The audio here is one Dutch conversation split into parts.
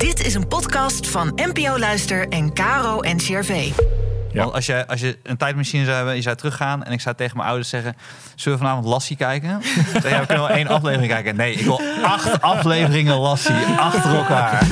Dit is een podcast van NPO Luister en Caro NCRV. Want als je, als je een tijdmachine zou hebben, je zou teruggaan en ik zou tegen mijn ouders zeggen: Zullen we vanavond Lassie kijken? Zeg ja, we kunnen wel één aflevering kijken. Nee, ik wil acht afleveringen Lassie achter elkaar.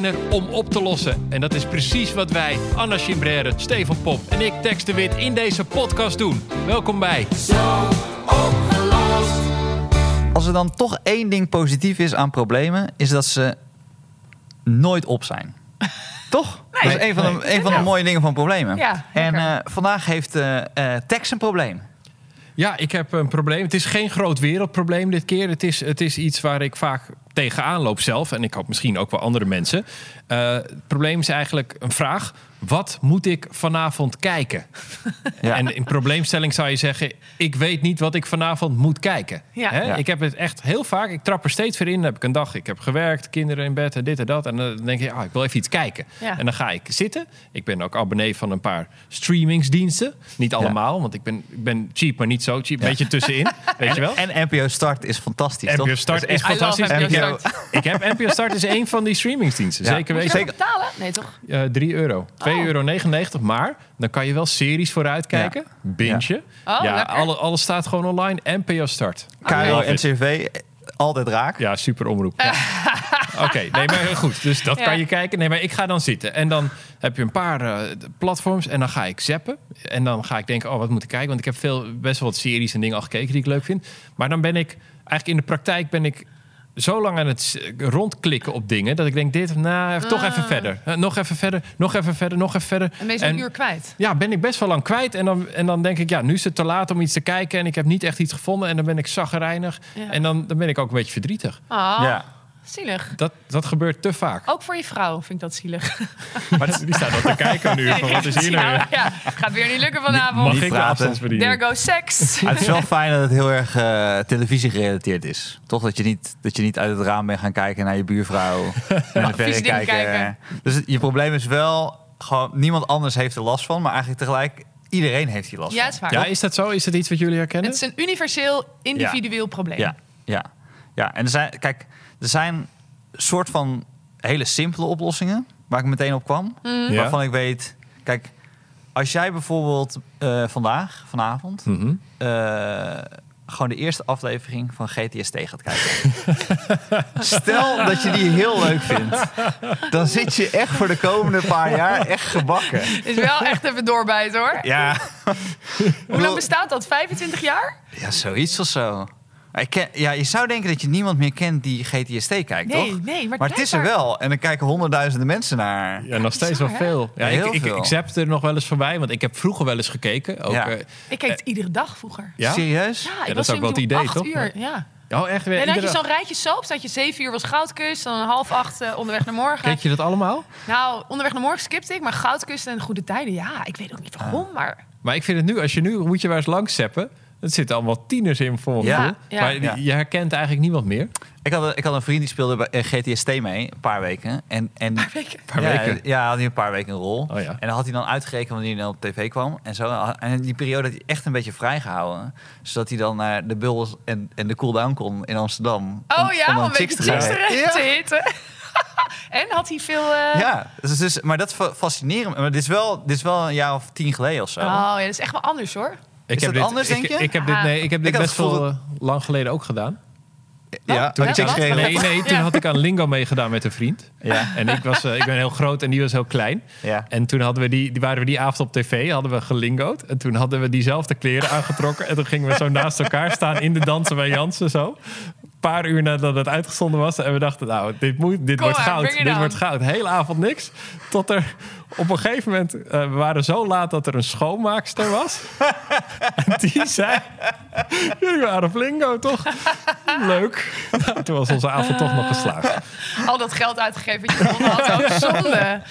Zijn er om op te lossen. En dat is precies wat wij, Anna Chimbrère, Stefan Pop en ik, Tex de Wit, in deze podcast doen. Welkom bij. Zo opgelost. Als er dan toch één ding positief is aan problemen, is dat ze nooit op zijn. Toch? dat is een van, de, Nee. een van de mooie dingen van problemen. Ja, en eh, vandaag heeft eh, Tex een probleem. Ja, ik heb een probleem. Het is geen groot wereldprobleem dit keer. Het is, het is iets waar ik vaak tegenaan loop zelf. En ik hoop misschien ook wel andere mensen. Eh, het probleem is eigenlijk een vraag. Wat moet ik vanavond kijken? Ja. En in probleemstelling zou je zeggen... ik weet niet wat ik vanavond moet kijken. Ja. Hè? Ja. Ik heb het echt heel vaak... ik trap er steeds weer in. Dan heb ik een dag, ik heb gewerkt, kinderen in bed en dit en dat. En dan denk je, ah, ik wil even iets kijken. Ja. En dan ga ik zitten. Ik ben ook abonnee van een paar streamingsdiensten. Niet allemaal, want ik ben, ik ben cheap, maar niet zo cheap. Een beetje tussenin, weet je wel? En NPO Start is fantastisch, toch? NPO Start is fantastisch. NPO NPO. Start. Ik heb NPO Start is één van die streamingsdiensten. Ja. Zeker weten. ervoor betalen? Nee, toch? Eh 3 euro. 2,99 euro. Maar dan kan je wel series vooruit kijken. Bintje. Oh, ja, lekker. alle, alles staat gewoon online. NPO Start. Caro Love en it. CV, altijd raak. Ja, super omroep. Oké, nee, maar goed. Dus dat Ja. kan je kijken. Nee, maar ik ga dan zitten. En dan heb je een paar eh, platforms. En dan ga ik zappen. En dan ga ik denken, oh, wat moet ik kijken? Want ik heb veel, best wel wat series en dingen al gekeken die ik leuk vind. Maar dan ben ik, eigenlijk in de praktijk ben ik zo lang aan het rondklikken op dingen... dat ik denk, dit, nou, toch even verder. Eh, nog even verder, nog even verder, nog even verder. En ben je zo'n uur kwijt? Ja, ben ik best wel lang kwijt. En dan, en dan denk ik, ja, nu is het te laat om iets te kijken. En ik heb niet echt iets gevonden. En dan ben ik zaggerijnig. Ja. En dan, dan ben ik ook een beetje verdrietig. Oh, Ja. Zielig. Dat, dat gebeurt te vaak. Ook voor je vrouw vind ik dat zielig. Maar die staat al te kijken nu. Van, wat is hier nou? weer? Ja, gaat weer niet lukken vanavond. Mag ik praten. There goes sex. Maar het is wel fijn dat het heel erg eh, televisie gerelateerd is. Toch dat je, niet, dat je niet uit het raam bent gaan kijken naar je buurvrouw. en de vieze dingen kijken. Dus het- je probleem is wel, gewoon, niemand anders heeft er last van. Maar eigenlijk tegelijk, iedereen heeft hier last Ja, van. is waar. Ja, is dat zo? Is dat iets wat jullie herkennen? Het is een universeel, individueel probleem. Ja, ja, ja. En er zijn, kijk, er zijn soort van hele simpele oplossingen waar ik meteen op kwam. Mhm. Ja. Waarvan ik weet, kijk, als jij bijvoorbeeld eh, vandaag, vanavond, Mhm. eh, gewoon de eerste aflevering van GTST gaat kijken. Stel dat je die heel leuk vindt. Dan zit je echt voor de komende paar jaar echt gebakken. Is wel echt even doorbijten hoor. Ja. Hoe lang bestaat dat? 25 jaar? Ja, zoiets of zo. Ik ken, ja, je zou denken dat je niemand meer kent die GTST kijkt, Nee, toch? nee, maar Maar het is er wel. En er kijken honderdduizenden mensen naar. Ja, nog steeds Bizar, wel veel. Ja, Ja, heel ik, ik, veel. ik zap er nog wel eens voorbij, want ik heb vroeger wel eens gekeken. Ook, Ja. eh, Ik keek het iedere dag vroeger. ja? Serieus? Ja, ik dat was is ook wel het idee, toch? Uur, ja. Oh, echt weer? En dan had je zo'n rijtje soaps. Dat je zeven uur was Goudkust. Dan half acht eh, onderweg naar morgen. Keek je dat allemaal? Nou, onderweg naar morgen skipte ik. Maar Goudkust en Goede Tijden, ja. Ik weet ook niet waarom, maar... Maar ik vind het nu, als je nu moet je waar eens langs zappen. Het zitten allemaal tieners in voor mijn Ja. Maar Ja. je herkent eigenlijk niemand meer. Ik had, een- ik had een vriend die speelde bij eh, GTST mee, een paar weken. En, en, Paar weken. paar ja, weken. Ja, had hij een paar weken een rol. Oh ja. En dan had hij dan uitgerekend wanneer hij dan op tv kwam. En, zo. en in die periode had hij echt een beetje vrijgehouden. Zodat hij dan naar de Bulls en, en de Cooldown kon in Amsterdam. Oh ja, om dan een beetje chicks te, te hitten. en had hij veel... eh, Ja, dus, dus, maar dat fa- fascineert me. Maar dit is, wel, dit is wel een jaar of tien geleden of zo. Oh ja, dat is echt wel anders hoor. Ik Is dat dit, anders, ik, denk je? Ik heb dit, Ah. nee, ik heb dit Ik best wel eh, lang geleden ook gedaan. ja, Toen had ik? Nee, nee, toen Ja. had ik aan Lingo meegedaan met een vriend. Ja, En ik, was, eh, ik ben heel groot en die was heel klein. ja. En toen hadden we die, die waren we die avond op tv, hadden we gelingoed. En toen hadden we diezelfde kleren aangetrokken. En toen gingen we zo naast elkaar staan in de dansen bij Jansen zo. Paar uur nadat het uitgezonden was. En we dachten, nou, dit, moet, dit Kom wordt goud. Dit wordt goud. Hele avond niks. Tot er op een gegeven moment... eh, we waren zo laat dat er een schoonmaakster was. en die zei... Jullie waren flingo, toch? Leuk. Nou, toen was onze avond toch nog geslaagd. Al dat geld uitgegeven wat je gewonnen had. Ook zonde.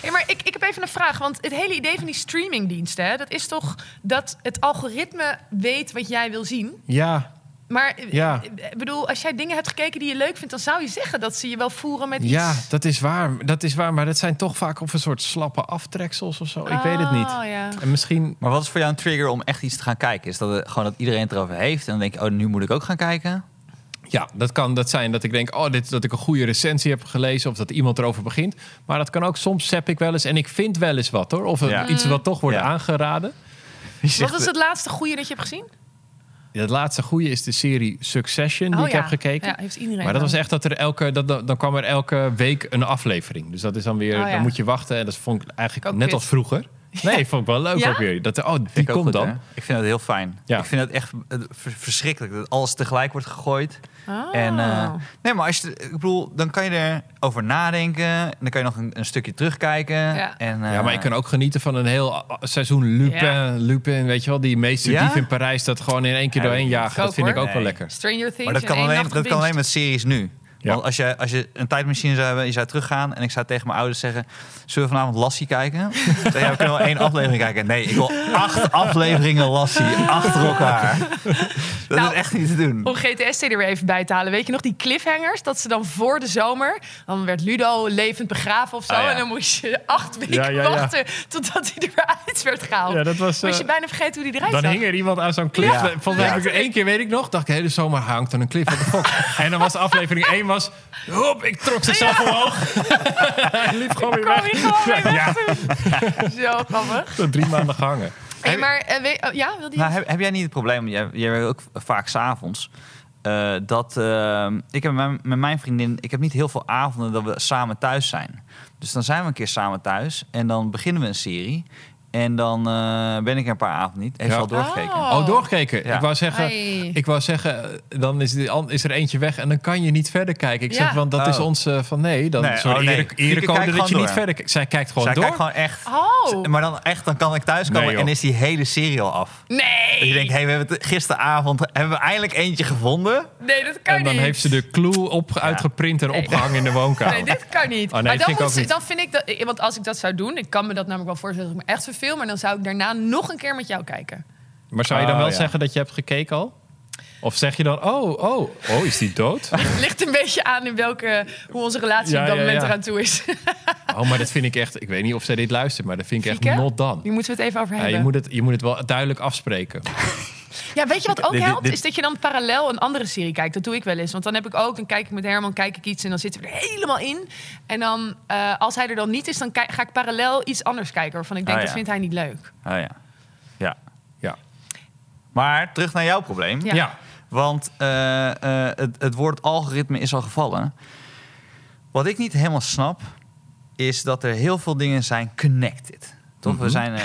Hey, maar ik, ik heb even een vraag. Want het hele idee van die streamingdiensten... Hè, dat is toch dat het algoritme weet wat jij wil zien. Ja, Maar eh, Ja. ik bedoel, als jij dingen hebt gekeken die je leuk vindt... dan zou je zeggen dat ze je wel voeren met iets... ja, dat is waar. Dat is waar. Maar dat zijn toch vaak op een soort slappe aftreksels of zo. Ik weet het niet. Oh, ja. En misschien... Maar wat is voor jou een trigger om echt iets te gaan kijken? Is dat het, gewoon dat iedereen het erover heeft en dan denk je, oh, nu moet ik ook gaan kijken? Ja, dat kan dat zijn dat ik denk, oh, dit, dat ik een goede recensie heb gelezen of dat iemand erover begint. Maar dat kan ook soms zap ik wel eens en ik vind wel eens wat hoor. Of Ja. iets wat toch wordt Ja. aangeraden. Wat is het laatste goede dat je hebt gezien? Het laatste goede is de serie Succession die Oh, ik ja. heb gekeken. Ja, heeft iedereen maar dat was echt dat er elke, dat, dan kwam er elke week een aflevering. Dus dat is dan weer, Oh, ja. dan moet je wachten. En dat vond ik eigenlijk Ook net als vroeger. Nee, vond ik wel leuk Ja? ook weer. Dat, oh, die ik komt goed, dan. hè? Ik vind het heel fijn. Ja. Ik vind het echt eh, ver- verschrikkelijk dat alles tegelijk wordt gegooid. Oh. En, eh, nee, maar als je, ik bedoel, dan kan je erover nadenken. En dan kan je nog een, een stukje terugkijken. Ja. En, eh, Ja, maar je kan ook genieten van een heel seizoen Lupin. Ja. Lupin, weet je wel, die meester Ja? dief in Parijs. Dat gewoon in één keer Ja, doorheen ik jagen. Dat vind ik ook wel lekker. Stranger Things Maar dat kan, alleen, dat kan alleen met series nu. Ja. Want als je, als je een tijdmachine zou hebben, je zou teruggaan... en ik zou tegen mijn ouders zeggen... zullen we vanavond Lassie kijken? Dan zeg ja, we kunnen wel één aflevering kijken. Nee, ik wil acht afleveringen Lassie achter elkaar. Dat Nou, is echt niet te doen. Om GTS er weer even bij te halen. Weet je nog die cliffhangers? Dat ze dan voor de zomer... dan werd Ludo levend begraven of zo. Ah, ja. En dan moest je acht weken Ja, ja, ja. wachten... totdat hij eruit werd gehaald. Ja, dat was... eh, je bijna vergeten hoe die eruit Dan zag. hing er iemand aan zo'n cliff. Ja. Volgens mij heb ik er één keer, weet ik nog, dacht ik, de hele zomer hangt er een cliff. Wat de fuck? en dan was de aflevering 1 was, hop, ik trok ze zelf omhoog. Hij liep gewoon weer weg. hij gewoon weer Ja, weg. Zo grappig. zo drie maanden gehangen. Hey, maar, eh, oh, ja, wilde je... Nou, heb, heb jij niet het probleem, jij, jij werkt ook vaak s'avonds... eh dat eh, ik heb met mijn vriendin, ik heb niet heel veel avonden dat we samen thuis zijn. Dus dan zijn we een keer samen thuis en dan beginnen we een serie. En dan eh, ben ik er een paar avonden niet. Heeft Ja. al doorgekeken. Oh. Oh, doorgekeken. Ja. Ik wou zeggen, ik wou zeggen eh, dan is, is er eentje weg en dan kan je niet verder kijken. Ik Ja. zeg, want dat is Oh. ons eh, van nee, dan Nee, zo'n oh, nee. erecode dat je niet verder kijkt. Zij kijkt gewoon Zij door. kijkt gewoon echt. Oh, Maar dan echt, dan kan ik thuiskomen Nee, en is die hele serie al af. nee. Dat je denkt, hey, we hebben het gisteravond hebben we eindelijk eentje gevonden. Nee, dat kan en dan niet. heeft ze de clue op, uitgeprint en Nee. opgehangen in de woonkamer. Nee, dit kan niet. Oh, nee, maar dan, vind ik niet. dat... Want als ik dat zou doen... Ik kan me dat namelijk wel voorstellen dat ik me echt maar dan zou ik daarna nog een keer met jou kijken. Maar zou je dan Oh, wel ja. zeggen dat je hebt gekeken al? Of zeg je dan, oh, oh, oh, is die dood? Ligt een beetje aan in welke... hoe onze relatie Ja, op dat ja, moment ja. eraan toe is. Oh, maar dat vind ik echt... Ik weet niet of zij dit luistert, maar dat vind ik echt not dan. Die moeten we het even over Ja, hebben. je, moet het, je moet het wel duidelijk afspreken. Ja, weet je wat ook helpt? dit- Is dat je dan parallel een andere serie kijkt. Dat doe ik wel eens. Want dan heb ik ook, dan kijk ik met Herman, kijk ik iets en dan zitten we er helemaal in. En dan, eh, als hij er dan niet is, dan ga ik parallel iets anders kijken waarvan ik denk, Ah, dat vindt hij niet leuk. Oh ja. Ja. Ja. Maar terug naar jouw probleem. Ja. Ja. Want eh, eh, het, het woord algoritme is al gevallen. Wat ik niet helemaal snap, is dat er heel veel dingen zijn connected. Toch? We zijn.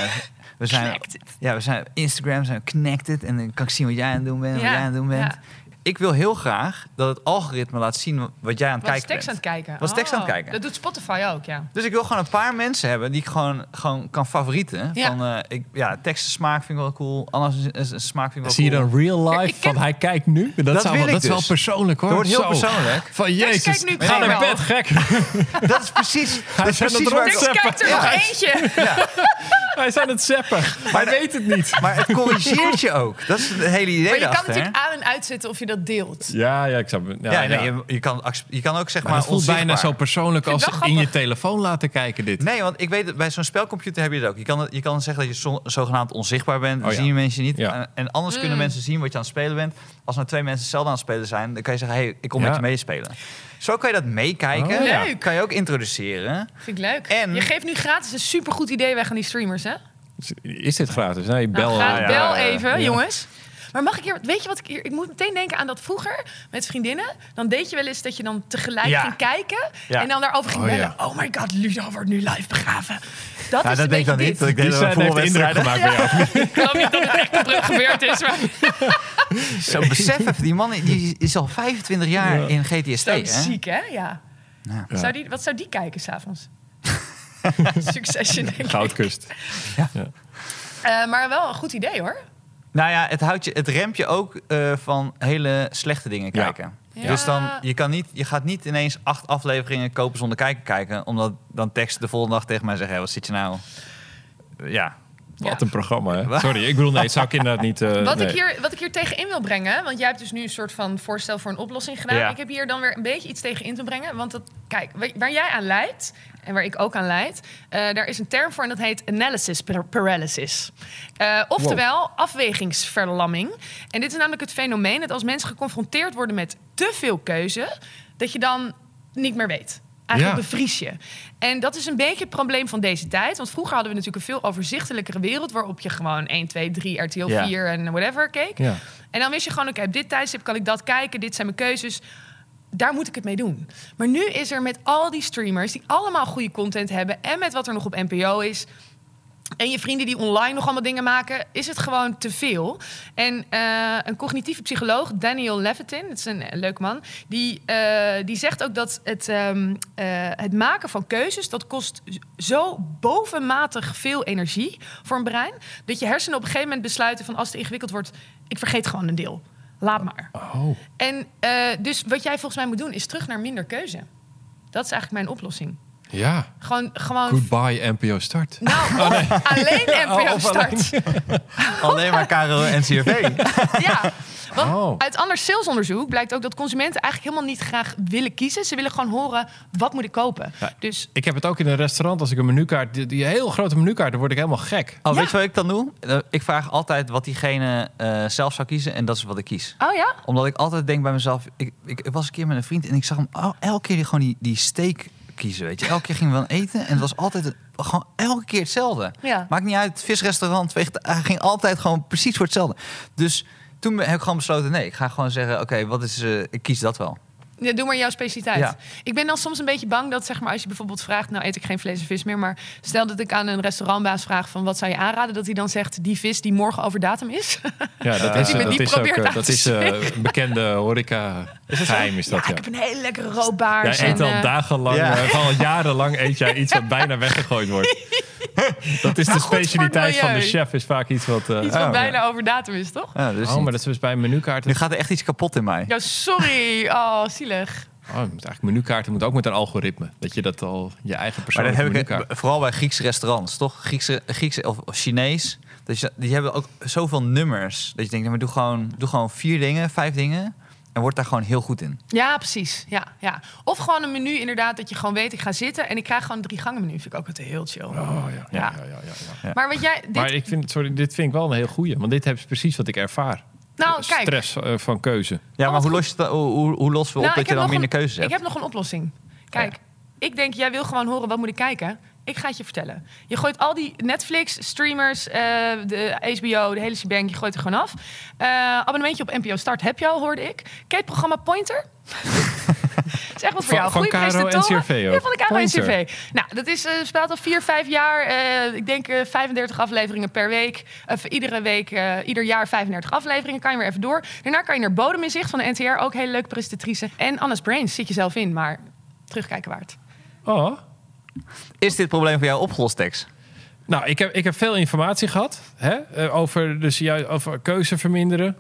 We zijn Connected. Ja, we zijn op Instagram zijn we connected en dan kan ik zien wat jij aan het doen bent, Ja, wat jij aan het doen bent. ja. Ik wil heel graag dat het algoritme laat zien wat jij aan het Was kijken tekst aan bent. het kijken. Was tekst aan het Oh, kijken. Dat doet Spotify ook, ja. Dus ik wil gewoon een paar mensen hebben die ik gewoon, gewoon kan favorieten. Ja. Van, eh, ik, ja, tekstensmaak vind ik wel cool. Anders is- is- smaak vind ik wel Zie je cool. dan real Ja, life ken- van hij kijkt nu? Dat, Dat zou wil wel, dat is wel dus. persoonlijk hoor. Dat wordt heel Zo. persoonlijk. Van jezus, kijkt nu ga naar bed gek. Dat is precies, dat is precies waar ik Dus Zappen. kijk er Ja. nog eentje. Hij is aan het zappen. Hij weet het niet. maar het corrigeert je ook. Dat is het hele idee Maar je kan erachter, natuurlijk hè? aan- en uitzetten of je dat deelt. Ja, ja, ik zou... Ja, Ja, ja. nee, je, je, kan, je kan ook zeg maar maar, het voelt bijna onzichtbaar. zo persoonlijk Ik als het wel in je grappig. telefoon laten kijken dit. Nee, want ik weet dat bij zo'n spelcomputer heb je dat ook. Je kan, je kan zeggen dat je zo, zogenaamd onzichtbaar bent. Dan Oh ja. zien je mensen niet. Ja. En, en anders Mm. kunnen mensen zien wat je aan het spelen bent. Als nou twee mensen hetzelfde aan het spelen zijn, dan kan je zeggen: hey, ik kom Ja. met je meespelen. Zo kan je dat meekijken. Oh, ja. Leuk. Kan je ook introduceren. Vind ik leuk. En- Je geeft nu gratis een supergoed idee weg aan die streamers, hè? Is dit gratis? Nee, bel. Nou, ga, eh, ja, bel even, Ja. jongens. Maar mag ik hier, weet je wat ik hier, ik moet meteen denken aan dat vroeger met vriendinnen. Dan deed je wel eens dat je dan tegelijk Ja. ging kijken Ja. en dan daarover ging Oh, bellen. ja. Oh my god, Ludo wordt nu live begraven. Dat Nou, is dat een denk ik dan beetje niet. Dat ik denk dat heeft indruk gemaakt bij jou. Ik geloof niet dat het echt gebeurd is. Maar Zo, besef even, die man die is al 25 jaar Ja. in GTST. zo hè? ziek, hè? Ja. Ja. Ja. Zou die, wat zou die kijken s'avonds? Succession, denk ik. Goudkust. Eh, maar wel een goed idee, hoor. Nou ja, het, houdt je, het remt je ook eh, van hele slechte dingen Ja. kijken. Ja. Dus dan, je, kan niet, je gaat niet ineens acht afleveringen kopen zonder kijken kijken. Omdat dan tekst de volgende dag tegen mij zeggen, hey, wat zit je nou? Ja, Wat Ja. een programma, hè? Sorry, ik bedoel, nee, het zou ik inderdaad niet... eh, Wat, nee. ik hier, wat ik hier tegen in wil brengen, want jij hebt dus nu een soort van voorstel voor een oplossing gedaan. Ja. Ik heb hier dan weer een beetje iets tegen in te brengen. Want dat, kijk, waar- jij aan leidt en waar ik ook aan leid, eh, daar is een term voor en dat heet analysis par- paralysis. Eh, oftewel afwegingsverlamming. En dit is namelijk het fenomeen dat als mensen geconfronteerd worden met te veel keuze, dat je dan niet meer weet. Eigenlijk Ja. bevries je. En dat is een beetje het probleem van deze tijd. Want vroeger hadden we natuurlijk een veel overzichtelijkere wereld... waarop je gewoon 1, 2, 3, RTL Ja. 4 en whatever keek. Ja. En dan wist je gewoon, oké, op dit tijdstip kan ik dat kijken. Dit zijn mijn keuzes. Daar moet ik het mee doen. Maar nu is er met al die streamers... die allemaal goede content hebben... en met wat er nog op NPO is... En je vrienden die online nog allemaal dingen maken, is het gewoon te veel. En eh, een cognitieve psycholoog, Daniel Levitin, dat is een eh, leuk man, die, eh, die zegt ook dat het, ehm, eh, het maken van keuzes, dat kost zo bovenmatig veel energie voor een brein, dat je hersenen op een gegeven moment besluiten van als het ingewikkeld wordt, ik vergeet gewoon een deel. Laat maar. Oh, En dus wat jij volgens mij moet doen, is terug naar minder keuze. Dat is eigenlijk mijn oplossing. Ja. Gewoon, gewoon Goodbye NPO Start. nou, of alleen NPO Oh, alleen. start. alleen maar KRO en CRV. Ja, want Oh. uit ander salesonderzoek blijkt ook dat consumenten eigenlijk helemaal niet graag willen kiezen. Ze willen gewoon horen, wat moet ik kopen? Ja. Dus Ik heb het ook in een restaurant. Als ik een menukaart, die, die heel grote menukaart, dan word ik helemaal gek. Oh, Ja. weet je wat ik dan doe? Eh, Ik vraag altijd wat diegene eh, zelf zou kiezen en dat is wat ik kies. Oh ja? Omdat ik altijd denk bij mezelf... Ik, ik, ik was een keer met een vriend en ik zag hem al- elke keer die, gewoon die, die steak kiezen, weet je. Elke keer gingen we dan eten en het was altijd het- gewoon elke keer hetzelfde. Ja. Maakt niet uit, visrestaurant, ging altijd gewoon precies voor hetzelfde. Dus toen heb ik gewoon besloten, nee, ik ga gewoon zeggen, oké, wat is, eh, ik kies dat wel. Ja, doe maar jouw specialiteit. Ja. Ik ben dan soms een beetje bang dat, zeg maar, als je bijvoorbeeld vraagt, nou eet ik geen vlees en vis meer, maar stel dat ik aan een restaurantbaas vraag van wat zou je aanraden, dat hij dan zegt die vis die morgen over datum is. Ja, dat is, dat ook dat een bekende horeca geheim is dat, ja, ja. ik heb een hele lekkere roodbaars. Jij eet en, al eh, dagenlang, Ja. eh, al jarenlang eet jij iets wat bijna weggegooid wordt. Dat is de specialiteit van de chef, is vaak iets wat... eh, iets wat oh, bijna over datum is, toch? Ja, dus oh, maar dat is dus bij een menukaart. Nu gaat er echt iets kapot in mij. Ja, sorry. Oh, zielig. Oh, eigenlijk menukaarten moet ook met een algoritme. Dat je dat al je eigen Maar dat persoonlijke heb ik menukaart. vooral bij Griekse restaurants, toch? Griekse, Griekse of of Chinees. Je- die hebben ook zoveel nummers. Dat je denkt, maar doe gewoon, doe gewoon vier dingen, vijf dingen. En word daar gewoon heel goed in. Ja, precies. Ja, ja. Of gewoon een menu inderdaad dat je gewoon weet, ik ga zitten en ik krijg gewoon een drie gangen menu. Vind ik ook altijd heel chill. Oh, ja, ja, ja. Maar wat jij... Dit, Maar ik vind, sorry, dit vind ik wel een heel goeie. Want dit is precies wat ik ervaar. nou, kijk. Stress eh, van keuze. Ja, Oh, maar wat hoe, los je hoe, hoe, hoe lossen we op Nou, dat ik je heb dan minder keuzes hebt? Ik heb nog een oplossing. Kijk, ik denk, jij wil gewoon horen, wat moet ik kijken? Ik ga het je vertellen. Je gooit al die Netflix, streamers, eh, de HBO, de hele shebang, je gooit er gewoon af. Eh, abonnementje op NPO Start heb je al, hoorde ik. Het programma Pointer? is echt wat voor jou. presentatoren. NCRV ook. Ja, van de KRO. NCRV. Nou, dat is, eh, speelt al vier, vijf jaar. ik denk eh, 35 afleveringen per week. Of iedere week, ieder jaar 35 afleveringen. Kan je weer even door. Daarna kan je naar Bodeminzicht van de NTR. Ook hele leuke presentatrice. En Anna's Brains zit je zelf in, maar terugkijken waard. Oh. Is dit probleem voor jou opgelost, Tex? Nou, ik heb, ik heb veel informatie gehad hè, eh, over, dus juist over keuze verminderen.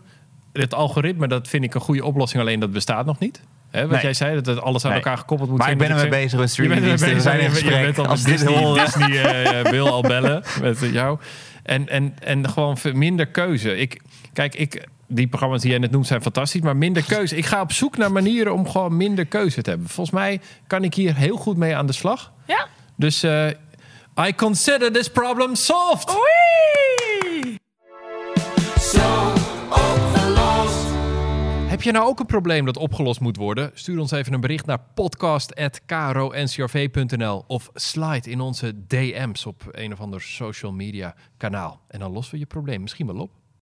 Het algoritme, dat vind ik een goede oplossing, alleen dat bestaat nog niet. Hè, wat Nee. jij zei, dat het alles aan Nee. elkaar gekoppeld moet Maar ik zijn. ben ermee zeg. bezig met streamingdiensten. We zijn in je- je gesprek. bent al Disney. Disney eh, eh, wil al bellen met jou. En, en, en gewoon minder keuze. Ik, kijk, ik, die programma's die jij net noemt zijn fantastisch, maar minder keuze. Ik ga op zoek naar manieren om gewoon minder keuze te hebben. Volgens mij kan ik hier heel goed mee aan de slag. Ja? Dus eh, I consider this problem solved. Oei! Heb je nou ook een probleem dat opgelost moet worden? Stuur ons even een bericht naar podcast.kro.ncrv.nl of slide in onze DM's op een of ander social media kanaal. En dan lossen we je probleem misschien wel op.